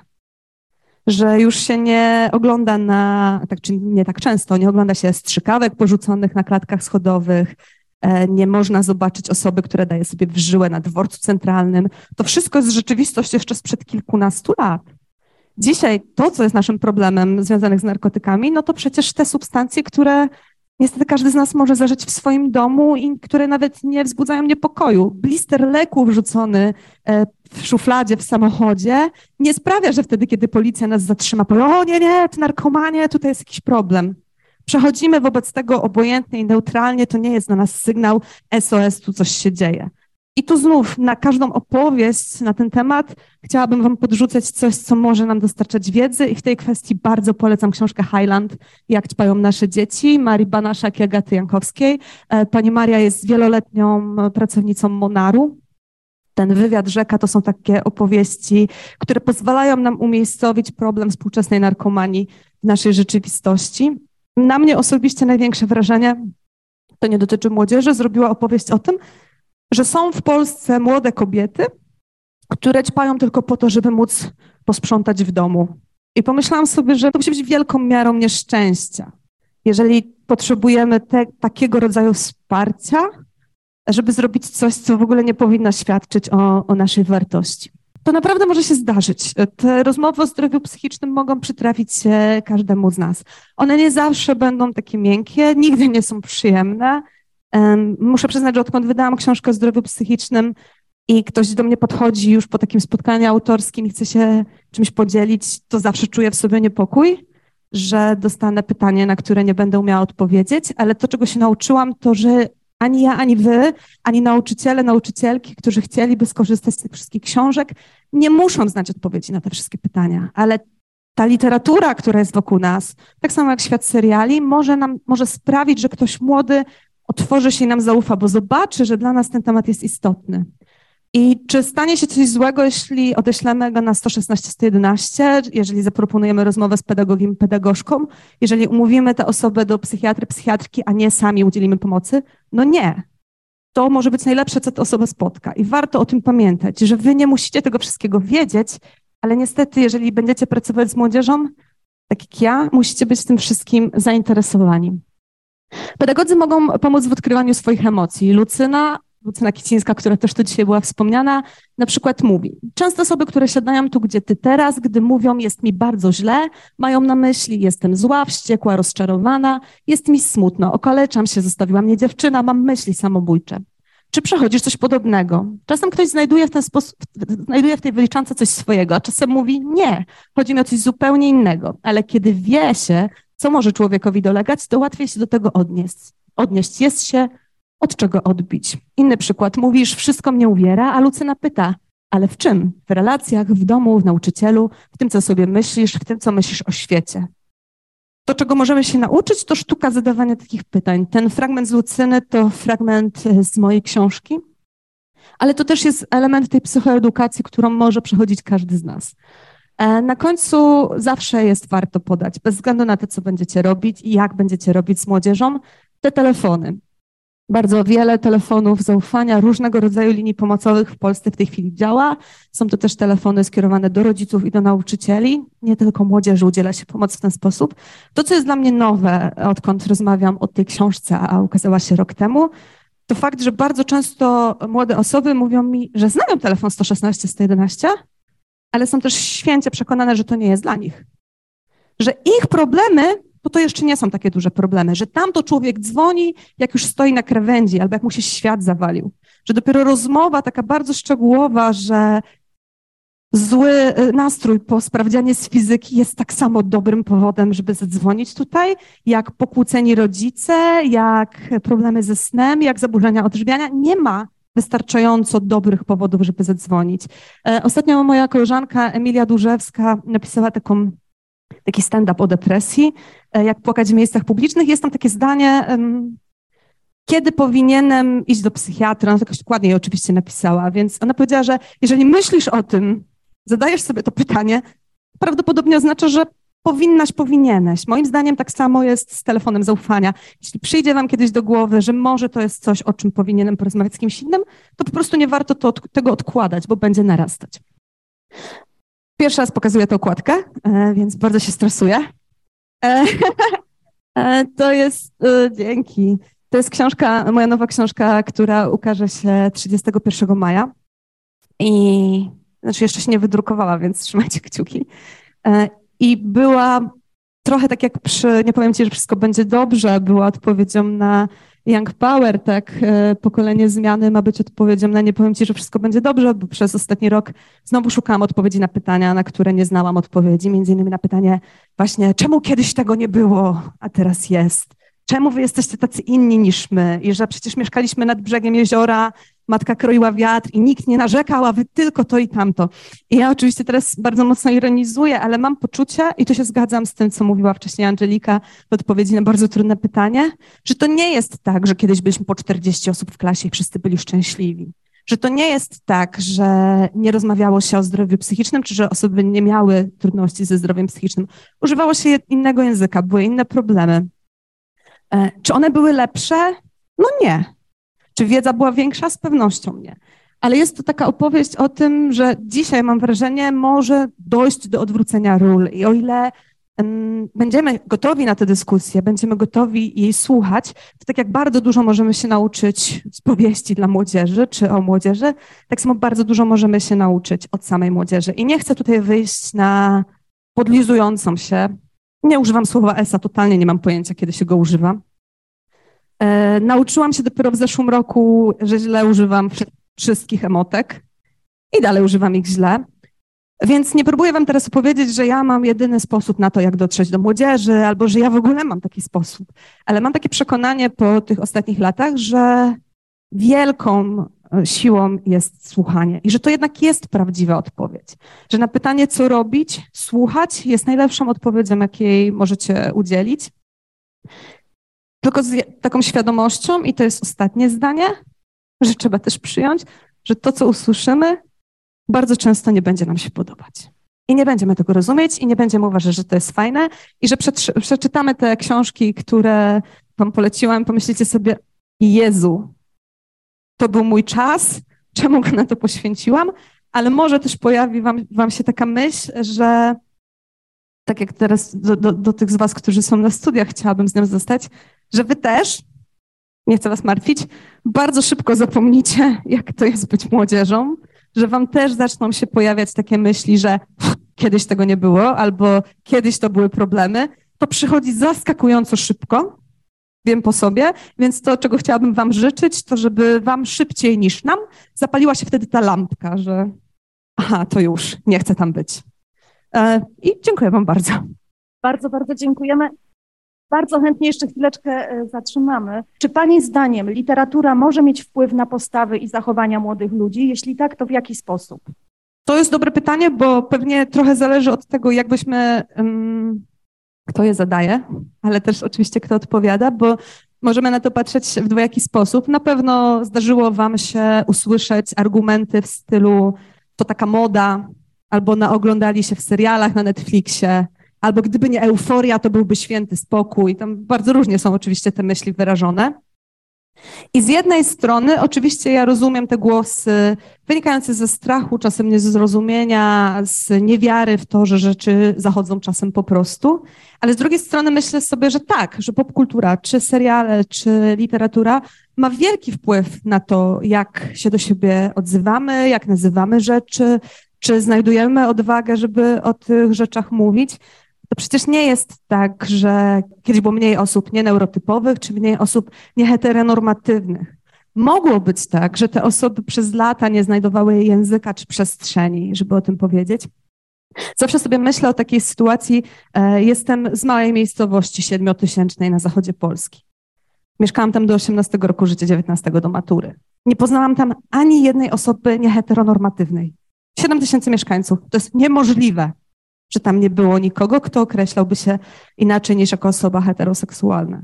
Że już się nie ogląda na, tak czy nie tak często, nie ogląda się strzykawek porzuconych na klatkach schodowych, e, nie można zobaczyć osoby, która daje sobie w żyłę na dworcu centralnym. To wszystko jest rzeczywistość jeszcze sprzed kilkunastu lat. Dzisiaj to, co jest naszym problemem związanych z narkotykami, no to przecież te substancje, które niestety każdy z nas może zażyć w swoim domu i które nawet nie wzbudzają niepokoju. Blister leku wrzucony e, w szufladzie w samochodzie nie sprawia, że wtedy, kiedy policja nas zatrzyma, powie, o nie, nie, to narkomanie, tutaj jest jakiś problem. Przechodzimy wobec tego obojętnie i neutralnie, to nie jest dla nas sygnał SOS, tu coś się dzieje. I tu znów na każdą opowieść na ten temat chciałabym Wam podrzucać coś, co może nam dostarczać wiedzy i w tej kwestii bardzo polecam książkę Highland, Jak ćpają nasze dzieci, Marii Banaszak i Agaty Jankowskiej. E, pani Maria jest wieloletnią pracownicą Monaru. Ten wywiad rzeka to są takie opowieści, które pozwalają nam umiejscowić problem współczesnej narkomanii w naszej rzeczywistości. Na mnie osobiście największe wrażenie, to nie dotyczy młodzieży, zrobiła opowieść o tym, że są w Polsce młode kobiety, które ćpają tylko po to, żeby móc posprzątać w domu. I pomyślałam sobie, że to musi być wielką miarą nieszczęścia. Jeżeli potrzebujemy te, takiego rodzaju wsparcia, żeby zrobić coś, co w ogóle nie powinno świadczyć o, o naszej wartości. To naprawdę może się zdarzyć. Te rozmowy o zdrowiu psychicznym mogą przytrafić się każdemu z nas. One nie zawsze będą takie miękkie, nigdy nie są przyjemne, Muszę przyznać, że odkąd wydałam książkę o zdrowiu psychicznym i ktoś do mnie podchodzi już po takim spotkaniu autorskim i chce się czymś podzielić, to zawsze czuję w sobie niepokój, że dostanę pytanie, na które nie będę umiała odpowiedzieć, ale to, czego się nauczyłam, to że ani ja, ani wy, ani nauczyciele, nauczycielki, którzy chcieliby skorzystać z tych wszystkich książek, nie muszą znać odpowiedzi na te wszystkie pytania, ale ta literatura, która jest wokół nas, tak samo jak świat seriali, może nam, może sprawić, że ktoś młody otworzy się i nam zaufa, bo zobaczy, że dla nas ten temat jest istotny. I czy stanie się coś złego, jeśli odeślemy go na 116-111, jeżeli zaproponujemy rozmowę z pedagogiem, pedagogzką, jeżeli umówimy tę osobę do psychiatry, psychiatrki, a nie sami udzielimy pomocy? No nie. To może być najlepsze, co ta osoba spotka. I warto o tym pamiętać, że wy nie musicie tego wszystkiego wiedzieć, ale niestety, jeżeli będziecie pracować z młodzieżą, tak jak ja, musicie być tym wszystkim zainteresowani. Pedagodzy mogą pomóc w odkrywaniu swoich emocji. Lucyna, Lucyna Kicińska, która też tu dzisiaj była wspomniana, na przykład mówi. Często osoby, które siadają tu, gdzie ty teraz, gdy mówią jest mi bardzo źle, mają na myśli jestem zła, wściekła, rozczarowana, jest mi smutno, okaleczam się, zostawiła mnie dziewczyna, mam myśli samobójcze. Czy przechodzisz coś podobnego? Czasem ktoś znajduje w ten sposób, znajduje w tej wyliczance coś swojego, a czasem mówi nie, chodzi mi o coś zupełnie innego. Ale kiedy wie się, co może człowiekowi dolegać, to łatwiej się do tego odnieść. Odnieść jest się, od czego odbić. Inny przykład. Mówisz, wszystko mnie uwiera, a Lucyna pyta, ale w czym? W relacjach, w domu, w nauczycielu, w tym, co sobie myślisz, w tym, co myślisz o świecie. To, czego możemy się nauczyć, to sztuka zadawania takich pytań. Ten fragment z Lucyny to fragment z mojej książki, ale to też jest element tej psychoedukacji, którą może przechodzić każdy z nas. E, na końcu zawsze jest warto podać, bez względu na to, co będziecie robić i jak będziecie robić z młodzieżą, te telefony. Bardzo wiele telefonów zaufania, różnego rodzaju linii pomocowych w Polsce w tej chwili działa. Są to też telefony skierowane do rodziców i do nauczycieli. Nie tylko młodzieży udziela się pomocy w ten sposób. To, co jest dla mnie nowe, odkąd rozmawiam o tej książce, a ukazała się rok temu, to fakt, że bardzo często młode osoby mówią mi, że znają telefon 116, 111, ale są też święcie przekonane, że to nie jest dla nich. Że ich problemy to to jeszcze nie są takie duże problemy, że tam to człowiek dzwoni, jak już stoi na krawędzi, albo jak mu się świat zawalił. Że dopiero rozmowa taka bardzo szczegółowa, że zły e, nastrój po sprawdzianie z fizyki jest tak samo dobrym powodem, żeby zadzwonić tutaj, jak pokłóceni rodzice, jak problemy ze snem, jak zaburzenia odżywiania. Nie ma wystarczająco dobrych powodów, żeby zadzwonić. E, ostatnio moja koleżanka Emilia Dużewska napisała taką, taki stand-up o depresji, e, jak płakać w miejscach publicznych. Jest tam takie zdanie, kiedy powinienem iść do psychiatra, ona jakoś dokładnie oczywiście napisała, więc ona powiedziała, że jeżeli myślisz o tym, zadajesz sobie to pytanie, prawdopodobnie oznacza, że powinnaś, powinieneś. Moim zdaniem tak samo jest z telefonem zaufania. Jeśli przyjdzie wam kiedyś do głowy, że może to jest coś, o czym powinienem porozmawiać z kimś innym, to po prostu nie warto to, tego odkładać, bo będzie narastać. Pierwszy raz pokazuję tę okładkę, e, więc bardzo się stresuję. E, e, to jest, dzięki, to jest książka, moja nowa książka, która ukaże się 31 maja i znaczy jeszcze się nie wydrukowała, więc trzymajcie kciuki. I była trochę tak jak przy, nie powiem ci, że wszystko będzie dobrze, była odpowiedzią na Young Power, tak, e, pokolenie zmiany ma być odpowiedzią na nie powiem ci, że wszystko będzie dobrze, bo przez ostatni rok znowu szukałam odpowiedzi na pytania, na które nie znałam odpowiedzi, między innymi na pytanie właśnie, czemu kiedyś tego nie było, a teraz jest? Czemu wy jesteście tacy inni niż my? I że przecież mieszkaliśmy nad brzegiem jeziora, matka kroiła wiatr i nikt nie narzekał, a wy tylko to i tamto. I ja oczywiście teraz bardzo mocno ironizuję, ale mam poczucie, i tu się zgadzam z tym, co mówiła wcześniej Angelika w odpowiedzi na bardzo trudne pytanie, że to nie jest tak, że kiedyś byliśmy po 40 osób w klasie i wszyscy byli szczęśliwi. Że to nie jest tak, że nie rozmawiało się o zdrowiu psychicznym, czy że osoby nie miały trudności ze zdrowiem psychicznym. Używało się innego języka, były inne problemy. E, czy one były lepsze? No nie. Czy wiedza była większa? Z pewnością nie. Ale jest to taka opowieść o tym, że dzisiaj mam wrażenie, może dojść do odwrócenia ról. I o ile będziemy gotowi na tę dyskusję, będziemy gotowi jej słuchać, to tak jak bardzo dużo możemy się nauczyć z powieści dla młodzieży czy o młodzieży, tak samo bardzo dużo możemy się nauczyć od samej młodzieży. I nie chcę tutaj wyjść na podlizującą się. Nie używam słowa ESA, totalnie nie mam pojęcia, kiedy się go używa. E, nauczyłam się dopiero w zeszłym roku, że źle używam wszystkich emotek i dalej używam ich źle. Więc nie próbuję wam teraz opowiedzieć, że ja mam jedyny sposób na to, jak dotrzeć do młodzieży, albo że ja w ogóle mam taki sposób. Ale mam takie przekonanie po tych ostatnich latach, że wielką e, siłą jest słuchanie i że to jednak jest prawdziwa odpowiedź. Że na pytanie, co robić, słuchać jest najlepszą odpowiedzią, jakiej możecie udzielić. Tylko z taką świadomością, i to jest ostatnie zdanie, że trzeba też przyjąć, że to, co usłyszymy, bardzo często nie będzie nam się podobać. I nie będziemy tego rozumieć, i nie będziemy uważać, że to jest fajne, i że przeczytamy te książki, które Wam poleciłam, pomyślicie sobie, Jezu, to był mój czas, czemu go na to poświęciłam, ale może też pojawi wam, wam się taka myśl, że tak jak teraz do, do, do tych z Was, którzy są na studiach, chciałabym z nią zostać, że wy też, nie chcę was martwić, bardzo szybko zapomnicie, jak to jest być młodzieżą, że wam też zaczną się pojawiać takie myśli, że kiedyś tego nie było, albo kiedyś to były problemy. To przychodzi zaskakująco szybko, wiem po sobie, więc to, czego chciałabym wam życzyć, to żeby wam szybciej niż nam zapaliła się wtedy ta lampka, że aha, to już, nie chcę tam być. E, I dziękuję wam bardzo. Bardzo, bardzo dziękujemy. Bardzo chętnie jeszcze chwileczkę e, zatrzymamy. Czy Pani zdaniem literatura może mieć wpływ na postawy i zachowania młodych ludzi? Jeśli tak, to w jaki sposób? To jest dobre pytanie, bo pewnie trochę zależy od tego, jakbyśmy, kto je zadaje, ale też oczywiście kto odpowiada, bo możemy na to patrzeć w dwojaki sposób. Na pewno zdarzyło Wam się usłyszeć argumenty w stylu to taka moda, albo naoglądali się w serialach na Netflixie, albo gdyby nie euforia, to byłby święty spokój. Tam bardzo różnie są oczywiście te myśli wyrażone. I z jednej strony, oczywiście, ja rozumiem te głosy wynikające ze strachu, czasem niezrozumienia, z niewiary w to, że rzeczy zachodzą czasem po prostu, ale z drugiej strony myślę sobie, że tak, że popkultura, czy seriale, czy literatura ma wielki wpływ na to, jak się do siebie odzywamy, jak nazywamy rzeczy, czy znajdujemy odwagę, żeby o tych rzeczach mówić to przecież nie jest tak, że kiedyś było mniej osób nieneurotypowych, czy mniej osób nieheteronormatywnych. mogło być tak, że te osoby przez lata nie znajdowały języka czy przestrzeni, żeby o tym powiedzieć. Zawsze sobie myślę o takiej sytuacji. E, jestem z małej miejscowości siedmiotysięcznej na zachodzie Polski. Mieszkałam tam do 18 roku życia, 19 do matury. Nie poznałam tam ani jednej osoby nieheteronormatywnej. 7 tysięcy mieszkańców. To jest niemożliwe, że tam nie było nikogo, kto określałby się inaczej niż jako osoba heteroseksualna.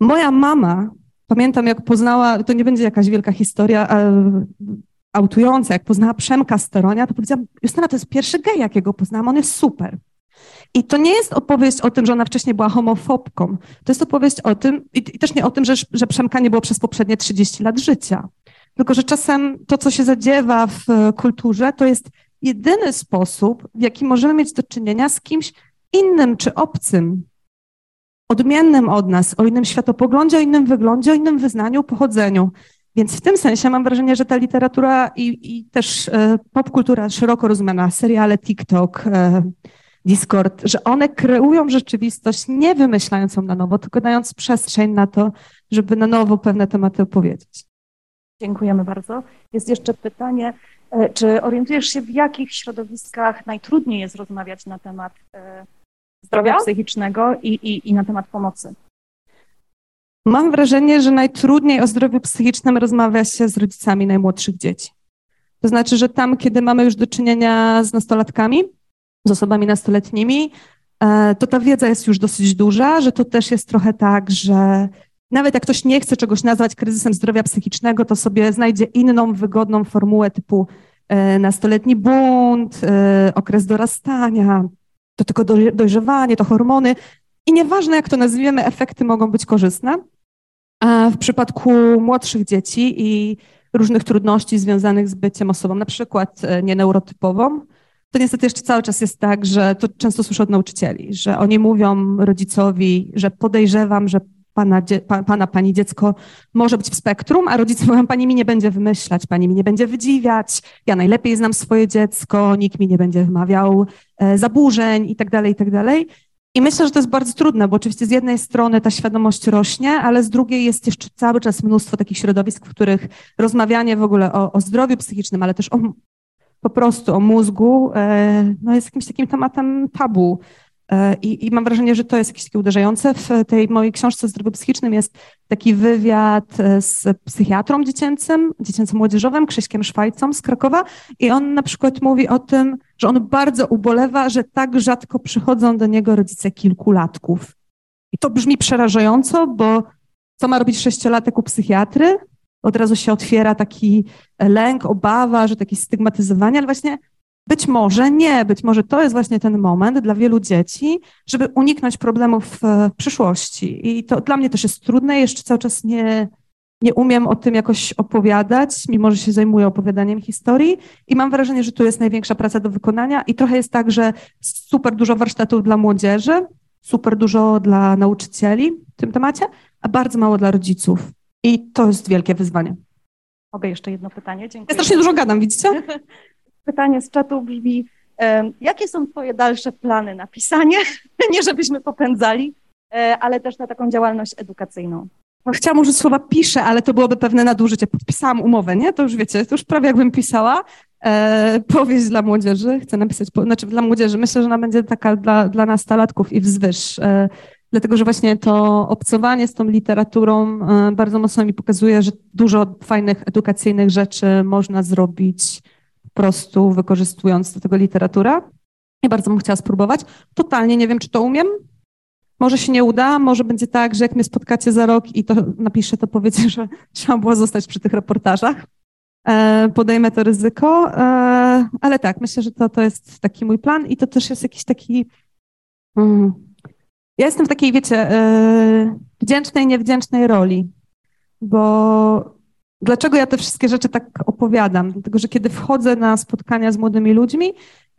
Moja mama, pamiętam jak poznała, to nie będzie jakaś wielka historia autująca, jak poznała Przemka Steronia, to powiedziałam, Justyna, to jest pierwszy gej, jakiego poznałam, on jest super. I to nie jest opowieść o tym, że ona wcześniej była homofobką. To jest opowieść o tym, i, i też nie o tym, że, że Przemka nie było przez poprzednie 30 lat życia. Tylko, że czasem to, co się zadziewa w kulturze, to jest jedyny sposób, w jaki możemy mieć do czynienia z kimś innym czy obcym, odmiennym od nas, o innym światopoglądzie, o innym wyglądzie, o innym wyznaniu, pochodzeniu. Więc w tym sensie mam wrażenie, że ta literatura i, i też e, popkultura szeroko rozumiana, seriale TikTok, e, Discord, że one kreują rzeczywistość nie wymyślając ją na nowo, tylko dając przestrzeń na to, żeby na nowo pewne tematy opowiedzieć. Dziękujemy bardzo. Jest jeszcze pytanie, e, czy orientujesz się, w jakich środowiskach najtrudniej jest rozmawiać na temat e, zdrowia psychicznego i, i, i na temat pomocy? Mam wrażenie, że najtrudniej o zdrowiu psychicznym rozmawia się z rodzicami najmłodszych dzieci. To znaczy, że tam, kiedy mamy już do czynienia z nastolatkami, z osobami nastoletnimi, e, to ta wiedza jest już dosyć duża, że to też jest trochę tak, że nawet jak ktoś nie chce czegoś nazwać kryzysem zdrowia psychicznego, to sobie znajdzie inną, wygodną formułę typu e, nastoletni bunt, e, okres dorastania, to tylko dojrzewanie, to hormony. I nieważne, jak to nazwiemy, efekty mogą być korzystne. A w przypadku młodszych dzieci i różnych trudności związanych z byciem osobą, na przykład nieneurotypową, to niestety jeszcze cały czas jest tak, że to często słyszę od nauczycieli, że oni mówią rodzicowi, że podejrzewam, że pana, pana, pani dziecko może być w spektrum, a rodzice mówią, pani mi nie będzie wymyślać, pani mi nie będzie wydziwiać, ja najlepiej znam swoje dziecko, nikt mi nie będzie wymawiał e, zaburzeń i tak dalej, i tak. I myślę, że to jest bardzo trudne, bo oczywiście z jednej strony ta świadomość rośnie, ale z drugiej jest jeszcze cały czas mnóstwo takich środowisk, w których rozmawianie w ogóle o, o zdrowiu psychicznym, ale też o po prostu o mózgu, e, no jest jakimś takim tematem tabu. E, I, I, mam wrażenie, że to jest jakieś takie uderzające. W tej mojej książce o zdrowiu psychicznym jest taki wywiad e, z psychiatrą dziecięcym, dziecięcym młodzieżowym, Krzyśkiem Szwajcą z Krakowa i on na przykład mówi o tym, że on bardzo ubolewa, że tak rzadko przychodzą do niego rodzice kilkulatków. I to brzmi przerażająco, bo co ma robić sześciolatek u psychiatry? od razu się otwiera taki lęk, obawa, że takie stygmatyzowanie, ale właśnie być może nie, być może to jest właśnie ten moment dla wielu dzieci, żeby uniknąć problemów w przyszłości. I to dla mnie też jest trudne, jeszcze cały czas nie, nie umiem o tym jakoś opowiadać, mimo że się zajmuję opowiadaniem historii i mam wrażenie, że tu jest największa praca do wykonania i trochę jest tak, że super dużo warsztatów dla młodzieży, super dużo dla nauczycieli w tym temacie, a bardzo mało dla rodziców. I to jest wielkie wyzwanie. Mogę jeszcze jedno pytanie? Dziękuję. Ja strasznie dużo gadam, widzicie? Pytanie z czatu brzmi, jakie są Twoje dalsze plany na pisanie? Nie żebyśmy popędzali, e, ale też na taką działalność edukacyjną. Chciałam użyć słowa piszę, ale to byłoby pewne nadużycie. Podpisałam umowę, nie? To już wiecie, to już prawie jakbym pisała. E, powieść dla młodzieży. Chcę napisać, po, znaczy dla młodzieży. Myślę, że ona będzie taka dla, dla nastolatków i wzwyż. E, dlatego że właśnie to obcowanie z tą literaturą e, bardzo mocno mi pokazuje, że dużo fajnych edukacyjnych rzeczy można zrobić prostu wykorzystując do tego literatura. I bardzo bym chciała spróbować. Totalnie nie wiem, czy to umiem. Może się nie uda, może będzie tak, że jak mnie spotkacie za rok i to napiszę, to powiecie, że trzeba było zostać przy tych reportażach. E, podejmę to ryzyko, e, ale tak, myślę, że to, to jest taki mój plan i to też jest jakiś taki mm, ja jestem w takiej, wiecie, yy, wdzięcznej, niewdzięcznej roli, bo dlaczego ja te wszystkie rzeczy tak opowiadam? Dlatego, że kiedy wchodzę na spotkania z młodymi ludźmi,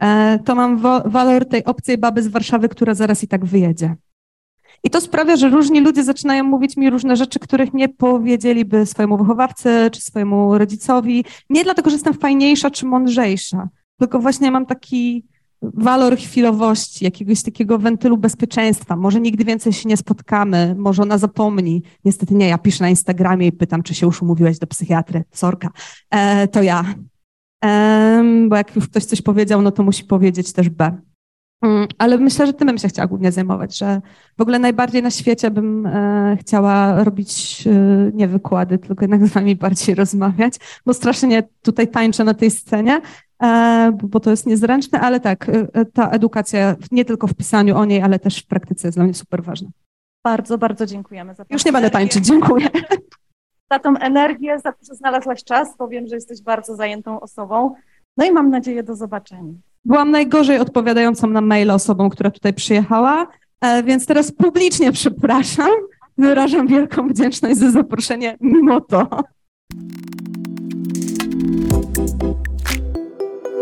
yy, to mam walor tej obcej baby z Warszawy, która zaraz i tak wyjedzie. I to sprawia, że różni ludzie zaczynają mówić mi różne rzeczy, których nie powiedzieliby swojemu wychowawcy czy swojemu rodzicowi. Nie dlatego, że jestem fajniejsza czy mądrzejsza, tylko właśnie mam taki walor chwilowości, jakiegoś takiego wentylu bezpieczeństwa. Może nigdy więcej się nie spotkamy, może ona zapomni. Niestety nie, ja piszę na Instagramie i pytam, czy się już umówiłeś do psychiatry. Sorka, e, to ja. E, bo jak już ktoś coś powiedział, no to musi powiedzieć też B. Mm, ale myślę, że tym bym się chciała głównie zajmować, że w ogóle najbardziej na świecie bym e, chciała robić e, nie wykłady, tylko jednak z wami bardziej rozmawiać, bo strasznie tutaj tańczę na tej scenie, bo, bo to jest niezręczne, ale tak, e, e, ta edukacja nie tylko w pisaniu o niej, ale też w praktyce jest dla mnie super ważna. Bardzo, bardzo dziękujemy za Już nie będę tańczyć, dziękuję. Za tą energię, za to, że znalazłaś czas, bo wiem, że jesteś bardzo zajętą osobą. No i mam nadzieję do zobaczenia. Byłam najgorzej odpowiadającą na maile osobą, która tutaj przyjechała, e, więc teraz publicznie przepraszam. Wyrażam wielką wdzięczność za zaproszenie mimo to.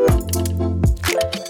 Thank you.